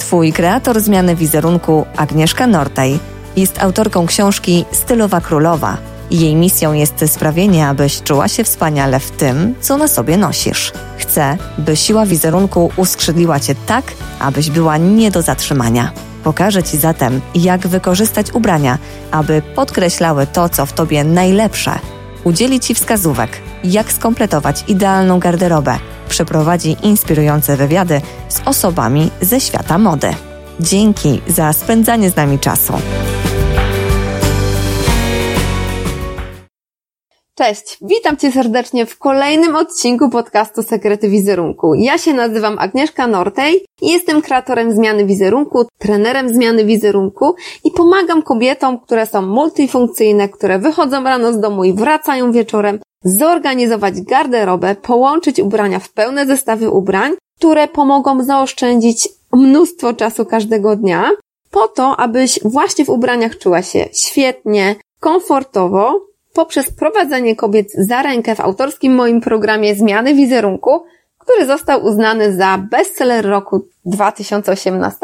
Twój kreator zmiany wizerunku, Agnieszka Nortej, jest autorką książki Stylowa Królowa. Jej misją jest sprawienie, abyś czuła się wspaniale w tym, co na sobie nosisz. Chcę, by siła wizerunku uskrzydliła cię tak, abyś była nie do zatrzymania. Pokażę Ci zatem, jak wykorzystać ubrania, aby podkreślały to, co w Tobie najlepsze. Udzieli Ci wskazówek, jak skompletować idealną garderobę. Przeprowadzi inspirujące wywiady z osobami ze świata mody. Dzięki za spędzanie z nami czasu. Cześć, witam Cię serdecznie w kolejnym odcinku podcastu Sekrety Wizerunku. Ja się nazywam Agnieszka Nortej i jestem kreatorem zmiany wizerunku, trenerem zmiany wizerunku i pomagam kobietom, które są multifunkcyjne, które wychodzą rano z domu i wracają wieczorem, zorganizować garderobę, połączyć ubrania w pełne zestawy ubrań, które pomogą zaoszczędzić mnóstwo czasu każdego dnia, po to, abyś właśnie w ubraniach czuła się świetnie, komfortowo, poprzez prowadzenie kobiet za rękę w autorskim moim programie Zmiany Wizerunku, który został uznany za bestseller roku 2018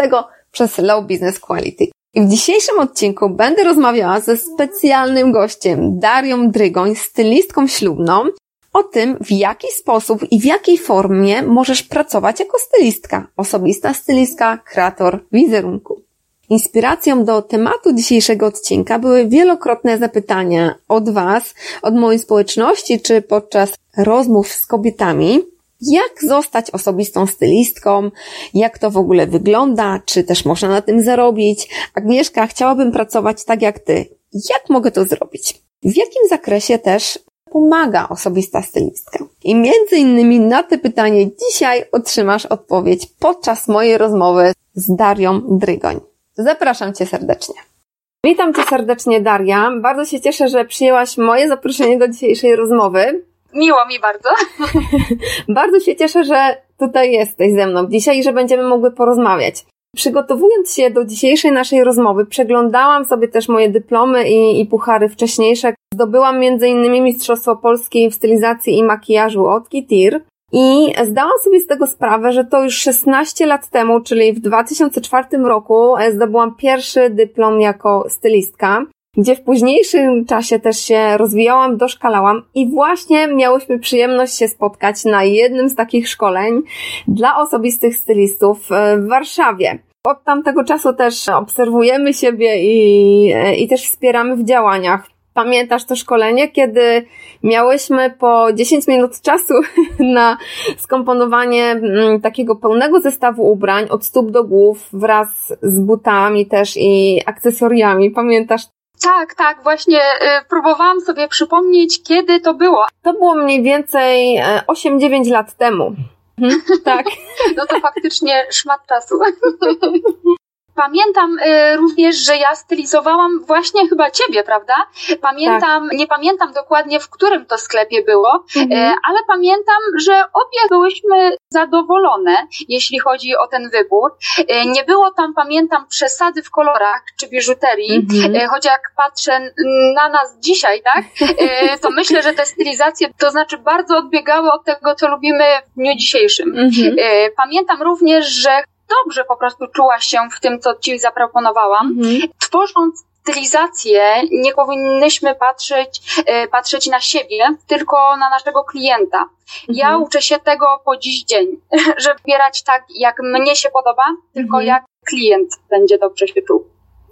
przez Low Business Quality. I w dzisiejszym odcinku będę rozmawiała ze specjalnym gościem, Darią Drygoń, stylistką ślubną, o tym, w jaki sposób i w jakiej formie możesz pracować jako stylistka, osobista stylistka, kreator wizerunku. Inspiracją do tematu dzisiejszego odcinka były wielokrotne zapytania od Was, od mojej społeczności, czy podczas rozmów z kobietami, jak zostać osobistą stylistką, jak to w ogóle wygląda, czy też można na tym zarobić. Agnieszka, chciałabym pracować tak jak Ty. Jak mogę to zrobić? W jakim zakresie też pomaga osobista stylistka? I między innymi na te pytanie dzisiaj otrzymasz odpowiedź podczas mojej rozmowy z Darią Drygoń. Zapraszam Cię serdecznie. Witam Cię serdecznie, Daria. Bardzo się cieszę, że przyjęłaś moje zaproszenie do dzisiejszej rozmowy. Miło mi bardzo. bardzo się cieszę, że tutaj jesteś ze mną dzisiaj i że będziemy mogły porozmawiać. Przygotowując się do dzisiejszej naszej rozmowy, przeglądałam sobie też moje dyplomy i, i puchary wcześniejsze. Zdobyłam m.in. Mistrzostwo Polski w stylizacji i makijażu od Kitir. I zdałam sobie z tego sprawę, że to już 16 lat temu, czyli w 2004 roku, e, zdobyłam pierwszy dyplom jako stylistka, gdzie w późniejszym czasie też się rozwijałam, doszkalałam i właśnie miałyśmy przyjemność się spotkać na jednym z takich szkoleń dla osobistych stylistów e, w Warszawie. Od tamtego czasu też obserwujemy siebie i, e, i też wspieramy w działaniach. Pamiętasz to szkolenie, kiedy miałyśmy po 10 minut czasu na skomponowanie mm, takiego pełnego zestawu ubrań od stóp do głów wraz z butami też i akcesoriami. Pamiętasz? Tak, tak, właśnie y, próbowałam sobie przypomnieć, kiedy to było. To było mniej więcej 8-9 e, lat temu. Mhm, tak. No to faktycznie szmat czasu. Pamiętam y, również, że ja stylizowałam właśnie chyba ciebie, prawda? Pamiętam, tak. nie pamiętam dokładnie w którym to sklepie było, mhm. y, ale pamiętam, że obie byłyśmy zadowolone, jeśli chodzi o ten wybór. Y, nie było tam, pamiętam, przesady w kolorach czy biżuterii, mhm. choć jak patrzę na nas dzisiaj, tak, to myślę, że te stylizacje, to znaczy bardzo odbiegały od tego, co lubimy w dniu dzisiejszym. Mhm. Pamiętam również, że dobrze po prostu czułaś się w tym, co Ci zaproponowałam. Mhm. Tworząc stylizację, nie powinnyśmy patrzeć, e, patrzeć na siebie, tylko na naszego klienta. Mhm. Ja uczę się tego po dziś dzień, żeby wybierać tak, jak mnie się podoba, tylko mhm. jak klient będzie dobrze się czuł.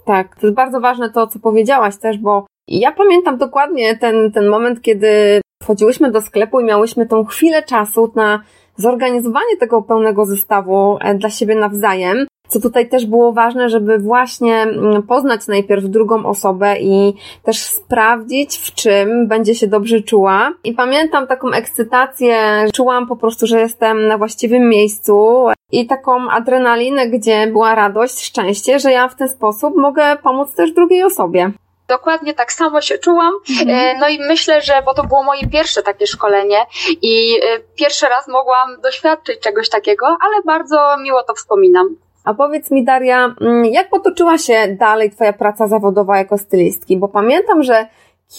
Tak, to jest bardzo ważne to, co powiedziałaś też, bo ja pamiętam dokładnie ten, ten moment, kiedy wchodziłyśmy do sklepu i miałyśmy tą chwilę czasu na zorganizowanie tego pełnego zestawu e, dla siebie nawzajem, co tutaj też było ważne, żeby właśnie mm, poznać najpierw drugą osobę i też sprawdzić, w czym będzie się dobrze czuła. I pamiętam taką ekscytację, czułam po prostu, że jestem na właściwym miejscu i taką adrenalinę, gdzie była radość, szczęście, że ja w ten sposób mogę pomóc też drugiej osobie. Dokładnie tak samo się czułam. Mhm. No i myślę, że, bo to było moje pierwsze takie szkolenie i pierwszy raz mogłam doświadczyć czegoś takiego, ale bardzo miło to wspominam. A powiedz mi, Daria, mm, jak potoczyła się dalej Twoja praca zawodowa jako stylistki? Bo pamiętam, że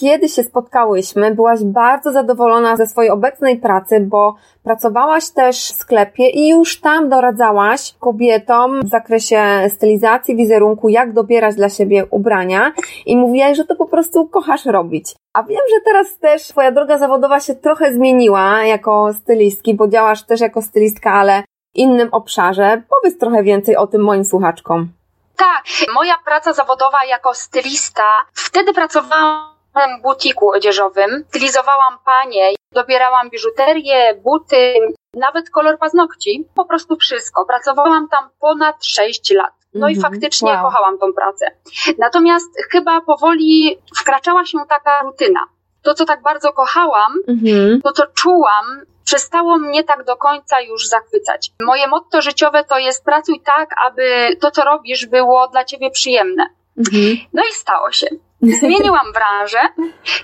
kiedy się spotkałyśmy, byłaś bardzo zadowolona ze swojej obecnej pracy, bo pracowałaś też w sklepie i już tam doradzałaś kobietom w zakresie stylizacji, wizerunku, jak dobierać dla siebie ubrania i mówiłaś, że to po prostu kochasz robić. A wiem, że teraz też Twoja droga zawodowa się trochę zmieniła jako stylistki, bo działasz też jako stylistka, ale innym obszarze. Powiedz trochę więcej o tym moim słuchaczkom. Tak, moja praca zawodowa jako stylista, wtedy pracowałam w butiku odzieżowym, stylizowałam panie, dobierałam biżuterię, buty, nawet kolor paznokci, po prostu wszystko. Pracowałam tam ponad 6 lat. No i mhm. faktycznie wow. kochałam tą pracę. Natomiast chyba powoli wkraczała się taka rutyna. To, co tak bardzo kochałam, -hmm. to, co czułam, przestało mnie tak do końca już zachwycać. Moje motto życiowe to jest pracuj tak, aby to, co robisz, było dla ciebie przyjemne. Mhm. No i stało się. Zmieniłam branżę,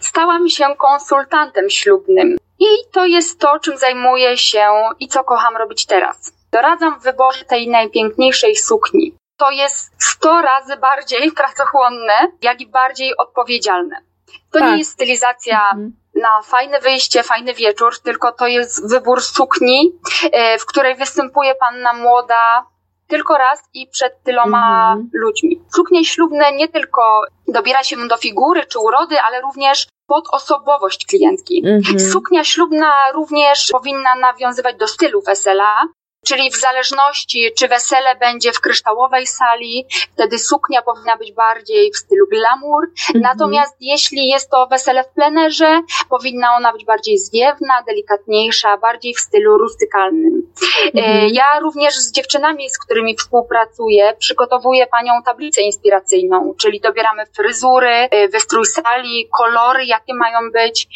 stałam się konsultantem ślubnym. I to jest to, czym zajmuję się i co kocham robić teraz. Doradzam w wyborze tej najpiękniejszej sukni. To jest 100 razy bardziej pracochłonne, jak i bardziej odpowiedzialne. To tak. nie jest stylizacja mhm na fajne wyjście, fajny wieczór, tylko to jest wybór sukni, e, w której występuje panna młoda tylko raz i przed tyloma mm. ludźmi. Suknie ślubne nie tylko dobiera się do figury czy urody, ale również pod osobowość klientki. Mm -hmm. Suknia ślubna również powinna nawiązywać do stylu wesela, Czyli w zależności, czy wesele będzie w kryształowej sali, wtedy suknia powinna być bardziej w stylu glamour. Mhm. Natomiast jeśli jest to wesele w plenerze, powinna ona być bardziej zwiewna, delikatniejsza, bardziej w stylu rustykalnym. Mhm. E, ja również z dziewczynami, z którymi współpracuję, przygotowuję panią tablicę inspiracyjną, czyli dobieramy fryzury, e, wystrój sali, kolory, jakie mają być,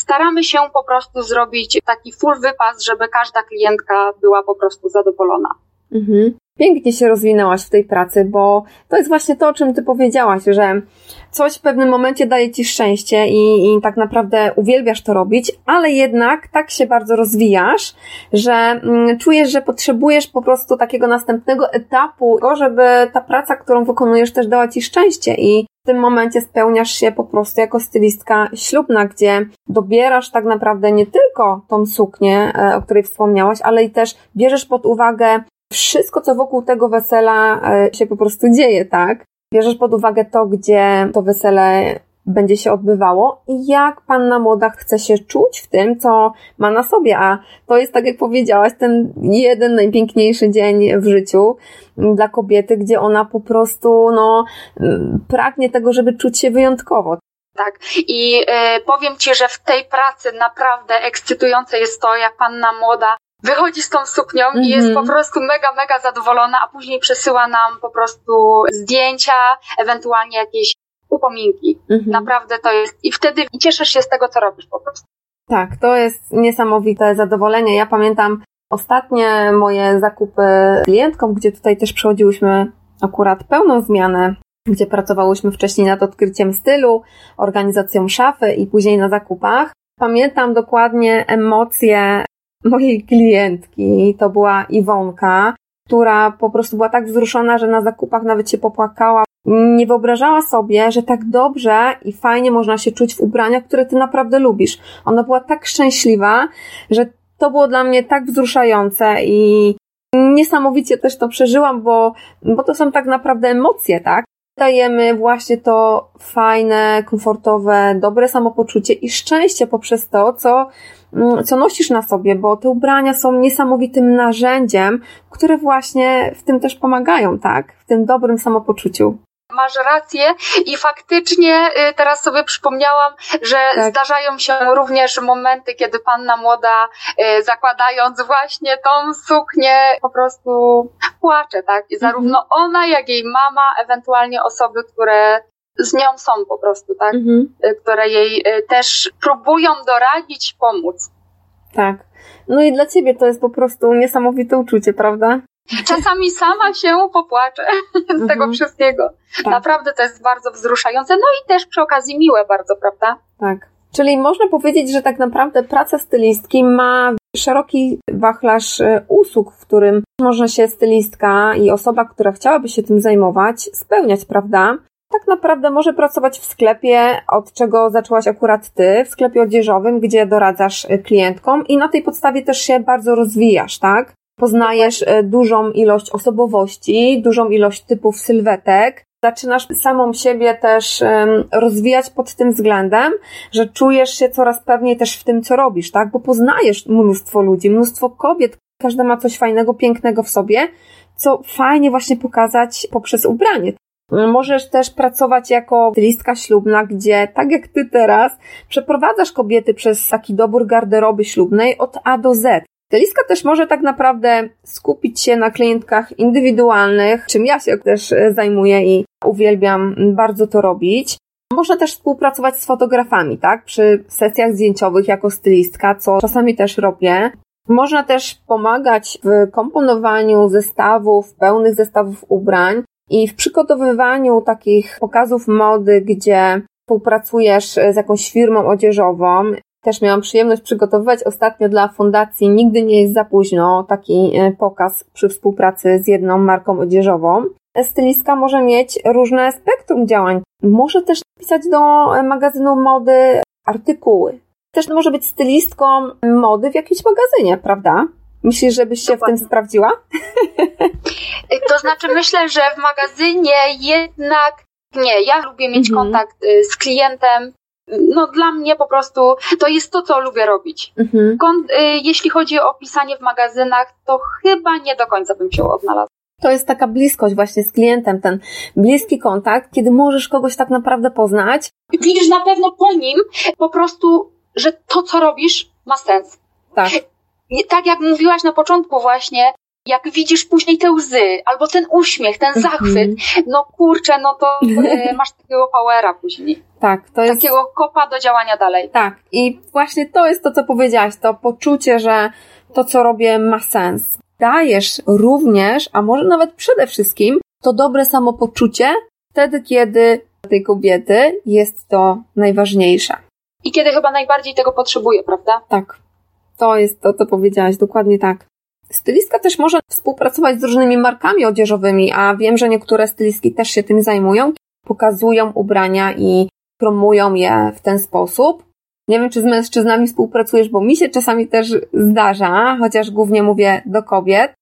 staramy się po prostu zrobić taki full wypas, żeby każda klientka była po prostu zadowolona. Mhm. Pięknie się rozwinęłaś w tej pracy, bo to jest właśnie to, o czym ty powiedziałaś, że coś w pewnym momencie daje ci szczęście i, i tak naprawdę uwielbiasz to robić, ale jednak tak się bardzo rozwijasz, że mm, czujesz, że potrzebujesz po prostu takiego następnego etapu, żeby ta praca, którą wykonujesz też dała ci szczęście i w tym momencie spełniasz się po prostu jako stylistka ślubna, gdzie dobierasz tak naprawdę nie tylko tą suknię, e, o której wspomniałaś, ale i też bierzesz pod uwagę wszystko, co wokół tego wesela e, się po prostu dzieje, tak? Bierzesz pod uwagę to, gdzie to wesele będzie się odbywało i jak panna młoda chce się czuć w tym, co ma na sobie, a to jest, tak jak powiedziałaś, ten jeden najpiękniejszy dzień w życiu dla kobiety, gdzie ona po prostu, no, pragnie tego, żeby czuć się wyjątkowo. Tak. I y, powiem Ci, że w tej pracy naprawdę ekscytujące jest to, jak panna młoda wychodzi z tą suknią mm -hmm. i jest po mhm. prostu mega, mega zadowolona, a później przesyła nam po prostu zdjęcia, ewentualnie jakieś upominki. Mm -hmm. Naprawdę to jest, i wtedy cieszysz się z tego, co robisz po prostu. Tak, to jest niesamowite zadowolenie. Ja pamiętam ostatnie moje zakupy klientkom, gdzie tutaj też przechodziłyśmy akurat pełną zmianę, gdzie pracowałyśmy wcześniej nad odkryciem stylu, organizacją szafy i później na zakupach. Pamiętam dokładnie emocje mojej klientki, to była Iwonka, która po prostu była tak wzruszona, że na zakupach nawet się popłakała. Nie wyobrażała sobie, że tak dobrze i fajnie można się czuć w ubraniach, które ty naprawdę lubisz. Ona była tak szczęśliwa, że to było dla mnie tak wzruszające i niesamowicie też to przeżyłam, bo, bo to są tak naprawdę emocje, tak? Dajemy właśnie to fajne, komfortowe, dobre samopoczucie i szczęście poprzez to, co Mm, co nosisz na sobie, bo te ubrania są niesamowitym narzędziem, które właśnie w tym też pomagają, tak? W tym dobrym samopoczuciu. Masz rację i faktycznie y, teraz sobie przypomniałam, że tak. zdarzają się również momenty, kiedy panna młoda y, zakładając właśnie tą suknię po prostu płacze, tak? I zarówno mhm. ona, jak jej mama, ewentualnie osoby, które z nią są po prostu, tak? Mhm. Y, które jej też próbują doradzić, pomóc. Tak. No i dla ciebie to jest po prostu niesamowite uczucie, prawda? Czasami sama się popłaczę z tego mhm. wszystkiego. Tak. Naprawdę to jest bardzo wzruszające, no i też przy okazji miłe bardzo, prawda? Tak. Czyli można powiedzieć, że tak naprawdę praca stylistki ma szeroki wachlarz e, usług, w którym może się stylistka i osoba, która chciałaby się tym zajmować, spełniać, prawda? Tak naprawdę może pracować w sklepie, od czego zaczęłaś akurat ty, w sklepie odzieżowym, gdzie doradzasz e, klientkom i na tej podstawie też się bardzo rozwijasz, tak? Poznajesz e, dużą ilość osobowości, dużą ilość typów sylwetek, zaczynasz samą siebie też rozwijać pod tym względem, że czujesz się coraz pewniej też w tym, co robisz, tak? Bo poznajesz mnóstwo ludzi, mnóstwo kobiet, każda ma coś fajnego, pięknego w sobie, co fajnie właśnie pokazać poprzez ubranie. Możesz też pracować jako stylistka ślubna, gdzie tak jak ty teraz przeprowadzasz kobiety przez taki dobór garderoby ślubnej od A do Z. Stylistka też może tak naprawdę skupić się na klientkach indywidualnych, czym ja się też e, zajmuję i uwielbiam bardzo to robić. Można też współpracować z fotografami, tak? Przy sesjach zdjęciowych jako stylistka, co czasami też robię. Można też pomagać w komponowaniu zestawów, pełnych zestawów ubrań i w przygotowywaniu takich pokazów mody, gdzie współpracujesz z jakąś firmą odzieżową też miałam przyjemność przygotowywać ostatnio dla fundacji Nigdy nie jest za późno taki e, pokaz przy współpracy z jedną marką odzieżową. Stylistka może mieć różne spektrum działań. Może też pisać do magazynu mody artykuły. Też może być stylistką mody w jakimś magazynie, prawda? Myślisz, żebyś się Dokładnie. w tym sprawdziła? To znaczy, myślę, że w magazynie jednak nie. Ja lubię mieć mhm. kontakt y, z klientem, no dla mnie po prostu to jest to, co lubię robić. Mhm. Kon- y, jeśli chodzi o pisanie w magazynach, to chyba nie do końca bym się odnalazła. To jest taka bliskość właśnie z klientem, ten bliski kontakt, kiedy możesz kogoś tak naprawdę poznać. Widzisz na pewno po nim po prostu, że to, co robisz, ma sens. Tak. Tak jak mówiłaś na początku właśnie, jak widzisz później te łzy, albo ten uśmiech, ten mhm. zachwyt, no kurczę, no to y, masz takiego powera później. Tak, to jest. Takiego kopa do działania dalej. Tak, i właśnie to jest to, co powiedziałaś, to poczucie, że to, co robię, ma sens. Dajesz również, a może nawet przede wszystkim, to dobre samopoczucie wtedy, kiedy tej kobiety jest to najważniejsze. I kiedy chyba najbardziej tego potrzebuje, prawda? Tak. To jest to, co powiedziałaś, dokładnie tak. Stylistka też może współpracować z różnymi markami odzieżowymi, a wiem, że niektóre stylistki też się tym zajmują. Pokazują ubrania i promują je w ten sposób. Nie wiem, czy z mężczyznami współpracujesz, bo mi się czasami też zdarza, chociaż głównie mówię do kobiet.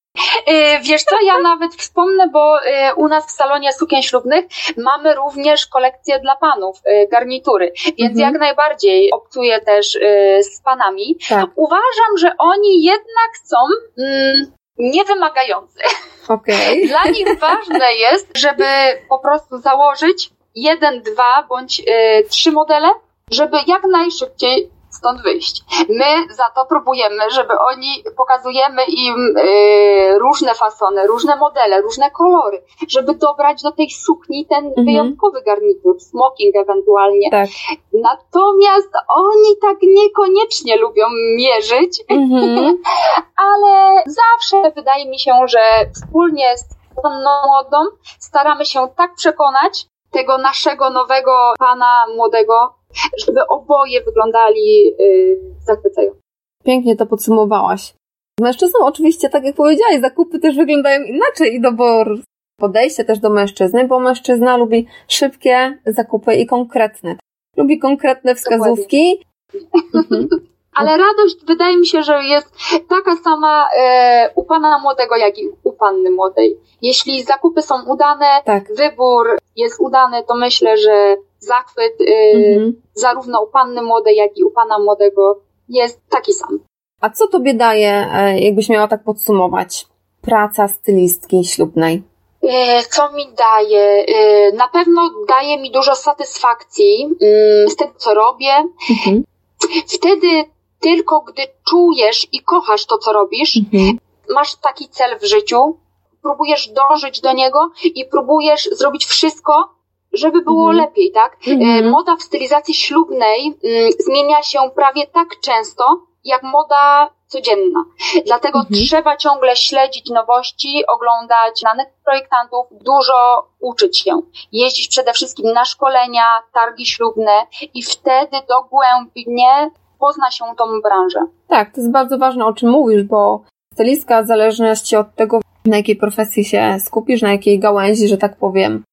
E, wiesz co, ja nawet wspomnę, bo e, u nas w salonie sukien ślubnych mamy również kolekcję dla panów, e, garnitury, więc mhm. jak najbardziej obcuję też z panami. Tak. Uważam, że oni jednak są mm, niewymagający. Okay. Dla nich ważne jest, żeby po prostu założyć jeden, dwa bądź trzy modele, żeby jak najszybciej stąd wyjść. My za to próbujemy, żeby oni, pokazujemy im y, różne fasony, różne modele, różne kolory, żeby dobrać do tej sukni ten mhm. wyjątkowy garnitur, smoking ewentualnie. Tak. Natomiast oni tak niekoniecznie lubią mierzyć, mhm. ale zawsze wydaje mi się, że wspólnie z tą młodą staramy się tak przekonać tego naszego nowego pana młodego, żeby oboje wyglądali yy, zachwycająco. Pięknie to podsumowałaś. Z mężczyzną oczywiście, tak jak powiedziałaś, zakupy też wyglądają inaczej i dobór podejście też do mężczyzny, bo mężczyzna lubi szybkie zakupy i konkretne. Lubi konkretne wskazówki. Ale radość wydaje mi się, że jest taka sama e, u pana młodego, jak i u panny młodej. Jeśli zakupy są udane, tak. wybór jest udany, to myślę, że zachwyt y, mhm. zarówno u panny młodej, jak i u pana młodego jest taki sam. A co tobie daje, e, jakbyś miała tak podsumować, praca stylistki ślubnej? E, co mi daje? E, na pewno daje mi dużo satysfakcji mm, z tego, co robię. Mhm. Wtedy tylko gdy czujesz i kochasz to, co robisz, mhm. masz taki cel w życiu, próbujesz dążyć do niego i próbujesz zrobić wszystko, żeby było mhm. lepiej, tak? Mhm. Moda w stylizacji ślubnej mm, zmienia się prawie tak często, jak moda codzienna. Dlatego mhm. trzeba ciągle śledzić nowości, oglądać danych projektantów, dużo uczyć się, jeździć przede wszystkim na szkolenia, targi ślubne i wtedy dogłębnie pozna się tą branżę. Tak, to jest bardzo ważne, o czym mówisz, bo stylistka w zależności od tego, na jakiej profesji się skupisz, na jakiej gałęzi, że tak powiem,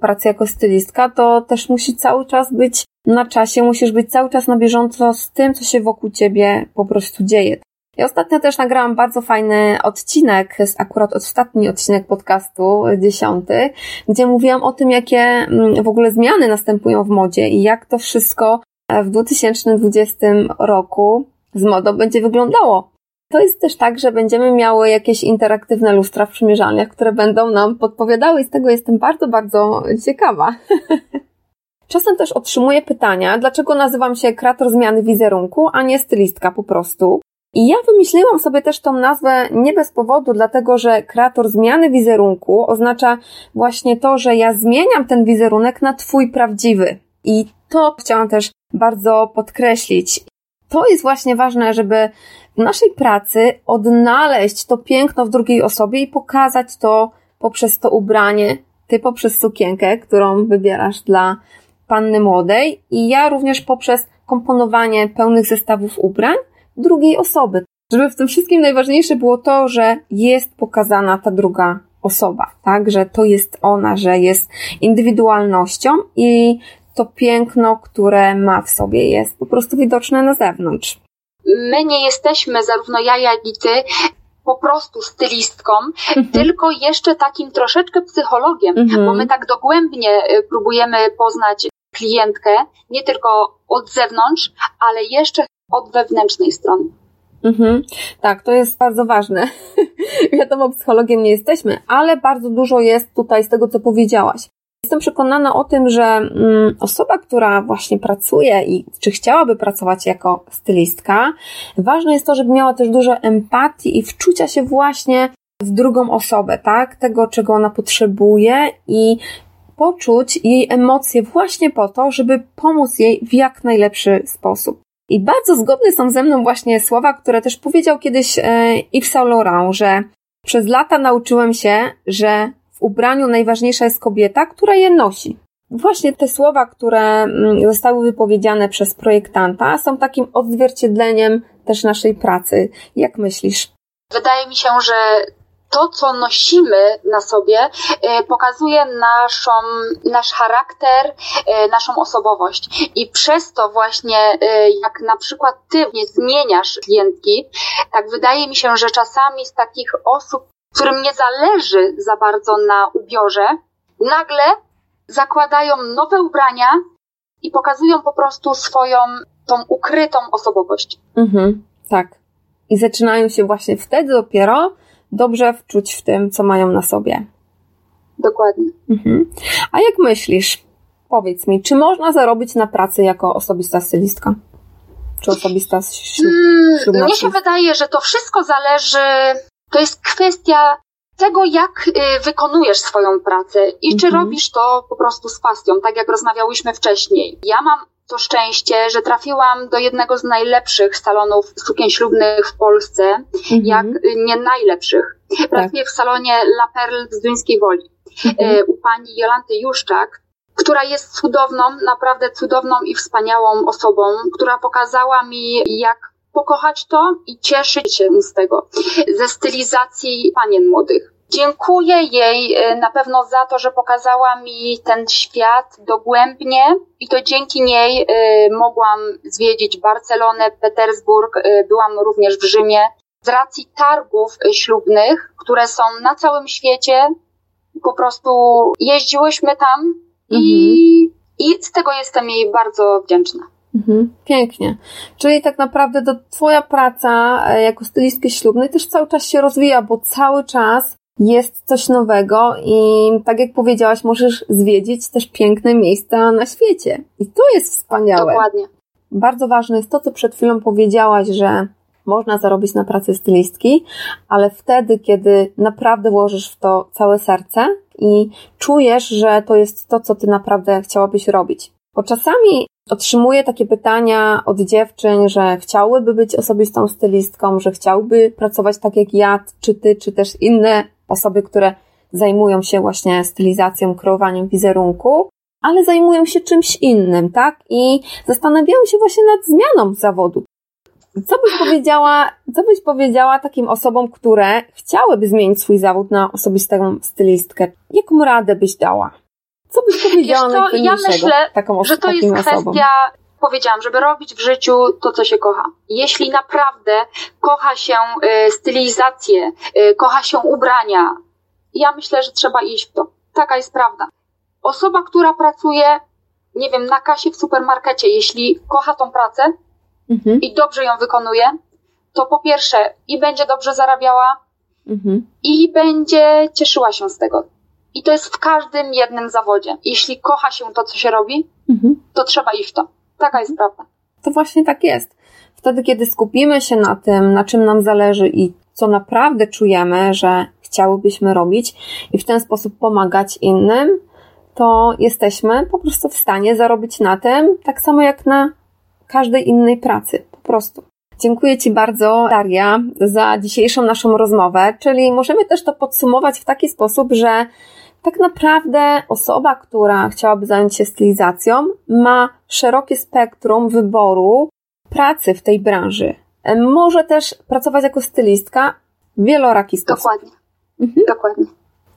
pracy jako stylistka, to też musi cały czas być na czasie, musisz być cały czas na bieżąco z tym, co się wokół ciebie po prostu dzieje. Ja ostatnio też nagrałam bardzo fajny odcinek, jest akurat ostatni odcinek podcastu, dziesiąty, gdzie mówiłam o tym, jakie mm, w ogóle zmiany następują w modzie i jak to wszystko w 2020 roku z modą będzie wyglądało. To jest też tak, że będziemy miały jakieś interaktywne lustra w przymierzalniach, które będą nam podpowiadały i z tego jestem bardzo, bardzo ciekawa. Czasem też otrzymuję pytania, dlaczego nazywam się kreator zmiany wizerunku, a nie stylistka po prostu. I ja wymyśliłam sobie też tą nazwę nie bez powodu, dlatego że kreator zmiany wizerunku oznacza właśnie to, że ja zmieniam ten wizerunek na twój prawdziwy. I to chciałam też bardzo podkreślić. To jest właśnie ważne, żeby w naszej pracy odnaleźć to piękno w drugiej osobie i pokazać to poprzez to ubranie, ty poprzez sukienkę, którą wybierasz dla panny młodej i ja również poprzez komponowanie pełnych zestawów ubrań drugiej osoby. Żeby w tym wszystkim najważniejsze było to, że jest pokazana ta druga osoba, tak? Że to jest ona, że jest indywidualnością i to piękno, które ma w sobie, jest po prostu widoczne na zewnątrz. My nie jesteśmy, zarówno ja, jak i ty, po prostu stylistką, mhm. tylko jeszcze takim troszeczkę psychologiem, mhm. bo my tak dogłębnie y, próbujemy poznać klientkę, nie tylko od zewnątrz, ale jeszcze od wewnętrznej strony. Mhm. Tak, to jest bardzo ważne. Wiadomo, psychologiem nie jesteśmy, ale bardzo dużo jest tutaj z tego, co powiedziałaś. Jestem przekonana o tym, że mm, osoba, która właśnie pracuje i czy chciałaby pracować jako stylistka, ważne jest to, żeby miała też dużo empatii i wczucia się właśnie w drugą osobę, tak? Tego, czego ona potrzebuje i poczuć jej emocje właśnie po to, żeby pomóc jej w jak najlepszy sposób. I bardzo zgodne są ze mną właśnie słowa, które też powiedział kiedyś e, Yves Saint Laurent, że przez lata nauczyłem się, że ubraniu najważniejsza jest kobieta, która je nosi. Właśnie te słowa, które mm, zostały wypowiedziane przez projektanta, są takim odzwierciedleniem też naszej pracy. Jak myślisz? Wydaje mi się, że to, co nosimy na sobie, e, pokazuje naszą, nasz charakter, e, naszą osobowość. I przez to właśnie, e, jak na przykład ty nie zmieniasz klientki, tak wydaje mi się, że czasami z takich osób, którym nie zależy za bardzo na ubiorze, nagle zakładają nowe ubrania i pokazują po prostu swoją tą ukrytą osobowość. Mhm, tak. I zaczynają się właśnie wtedy dopiero dobrze wczuć w tym, co mają na sobie. Dokładnie. Mhm. A jak myślisz, powiedz mi, czy można zarobić na pracy jako osobista stylistka? Czy osobista ślub, Mnie się wydaje, że to wszystko zależy, to jest kwestia tego, jak y, wykonujesz swoją pracę i czy mhm. robisz to po prostu z pasją, tak jak rozmawiałyśmy wcześniej. Ja mam to szczęście, że trafiłam do jednego z najlepszych salonów sukien ślubnych w Polsce, mhm. jak nie najlepszych. Pracuję tak. w salonie La Perle w Zduńskiej Woli mhm. E, u pani Jolanty Juszczak, która jest cudowną, naprawdę cudowną i wspaniałą osobą, która pokazała mi, jak pokochać to i cieszyć się z tego, ze stylizacji panien młodych. Dziękuję jej e, na pewno za to, że pokazała mi ten świat dogłębnie i to dzięki niej e, mogłam zwiedzić Barcelonę, Petersburg, e, byłam również w Rzymie. Z racji targów ślubnych, które są na całym świecie, po prostu jeździłyśmy tam mhm. i, i z tego jestem jej bardzo wdzięczna. Mhm, pięknie. Czyli tak naprawdę to Twoja praca jako stylistki ślubnej też cały czas się rozwija, bo cały czas jest coś nowego i tak jak powiedziałaś, możesz zwiedzić też piękne miejsca na świecie. I to jest wspaniałe. Dokładnie. Bardzo ważne jest to, co przed chwilą powiedziałaś, że można zarobić na pracy stylistki, ale wtedy, kiedy naprawdę włożysz w to całe serce i czujesz, że to jest to, co ty naprawdę chciałabyś robić. Bo czasami otrzymuję takie pytania od dziewczyn, że chciałyby być osobistą stylistką, że chciałyby pracować tak jak ja, czy ty, czy też inne osoby, które zajmują się właśnie stylizacją, kreowaniem wizerunku, ale zajmują się czymś innym, tak? I zastanawiają się właśnie nad zmianą zawodu. Co byś powiedziała, co byś powiedziała takim osobom, które chciałyby zmienić swój zawód na osobistą stylistkę? Jaką radę byś dała? Co byś powiedziała Wiesz co, ja myślę, taką, że to jest kwestia, osobom? powiedziałam, żeby robić w życiu to, co się kocha. Jeśli naprawdę kocha się y, stylizację, y, kocha się ubrania, ja myślę, że trzeba iść w to. Taka jest prawda. Osoba, która pracuje, nie wiem, na kasie w supermarkecie, jeśli kocha tą pracę mhm. i dobrze ją wykonuje, to po pierwsze i będzie dobrze zarabiała, mhm. i będzie cieszyła się z tego. I to jest w każdym jednym zawodzie. Jeśli kocha się to, co się robi, mhm. to trzeba iść w to. Taka jest prawda. To właśnie tak jest. Wtedy, kiedy skupimy się na tym, na czym nam zależy i co naprawdę czujemy, że chciałybyśmy robić i w ten sposób pomagać innym, to jesteśmy po prostu w stanie zarobić na tym, tak samo jak na każdej innej pracy. Po prostu. Dziękuję Ci bardzo, Daria, za dzisiejszą naszą rozmowę, czyli możemy też to podsumować w taki sposób, że tak naprawdę osoba, która chciałaby zająć się stylizacją, ma szerokie spektrum wyboru pracy w tej branży. Może też pracować jako stylistka w wieloraki sposób. Dokładnie. Mhm. Dokładnie.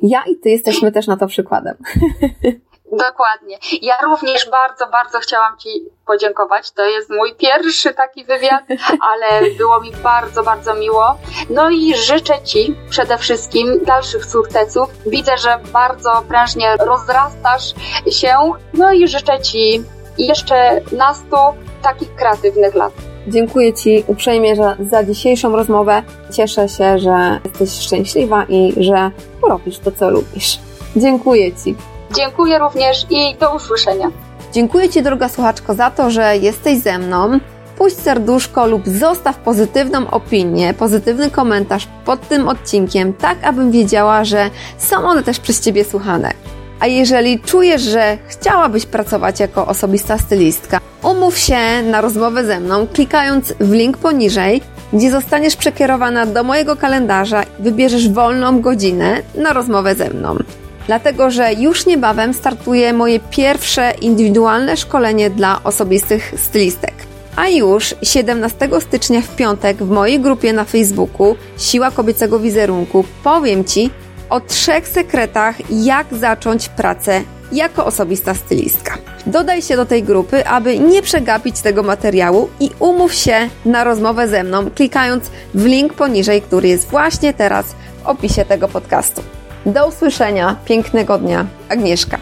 Ja i ty jesteśmy też na to przykładem. Dokładnie. Ja również bardzo, bardzo chciałam Ci podziękować. To jest mój pierwszy taki wywiad, ale było mi bardzo, bardzo miło. No i życzę Ci przede wszystkim dalszych sukcesów. Widzę, że bardzo prężnie rozrastasz się. No i życzę Ci jeszcze nastu takich kreatywnych lat. Dziękuję Ci uprzejmie że za dzisiejszą rozmowę. Cieszę się, że jesteś szczęśliwa i że robisz to, co lubisz. Dziękuję Ci. Dziękuję również i do usłyszenia. Dziękuję Ci, droga słuchaczko, za to, że jesteś ze mną. Puść serduszko lub zostaw pozytywną opinię, pozytywny komentarz pod tym odcinkiem, tak abym wiedziała, że są one też przez Ciebie słuchane. A jeżeli czujesz, że chciałabyś pracować jako osobista stylistka, umów się na rozmowę ze mną, klikając w link poniżej, gdzie zostaniesz przekierowana do mojego kalendarza i wybierzesz wolną godzinę na rozmowę ze mną. Dlatego, że już niebawem startuje moje pierwsze indywidualne szkolenie dla osobistych stylistek. A już 17 stycznia w piątek w mojej grupie na Facebooku Siła Kobiecego Wizerunku powiem Ci, o trzech sekretach, jak zacząć pracę jako osobista stylistka. Dodaj się do tej grupy, aby nie przegapić tego materiału i umów się na rozmowę ze mną, klikając w link poniżej, który jest właśnie teraz w opisie tego podcastu. Do usłyszenia, pięknego dnia, Agnieszka.